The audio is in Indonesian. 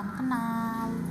salam kenal.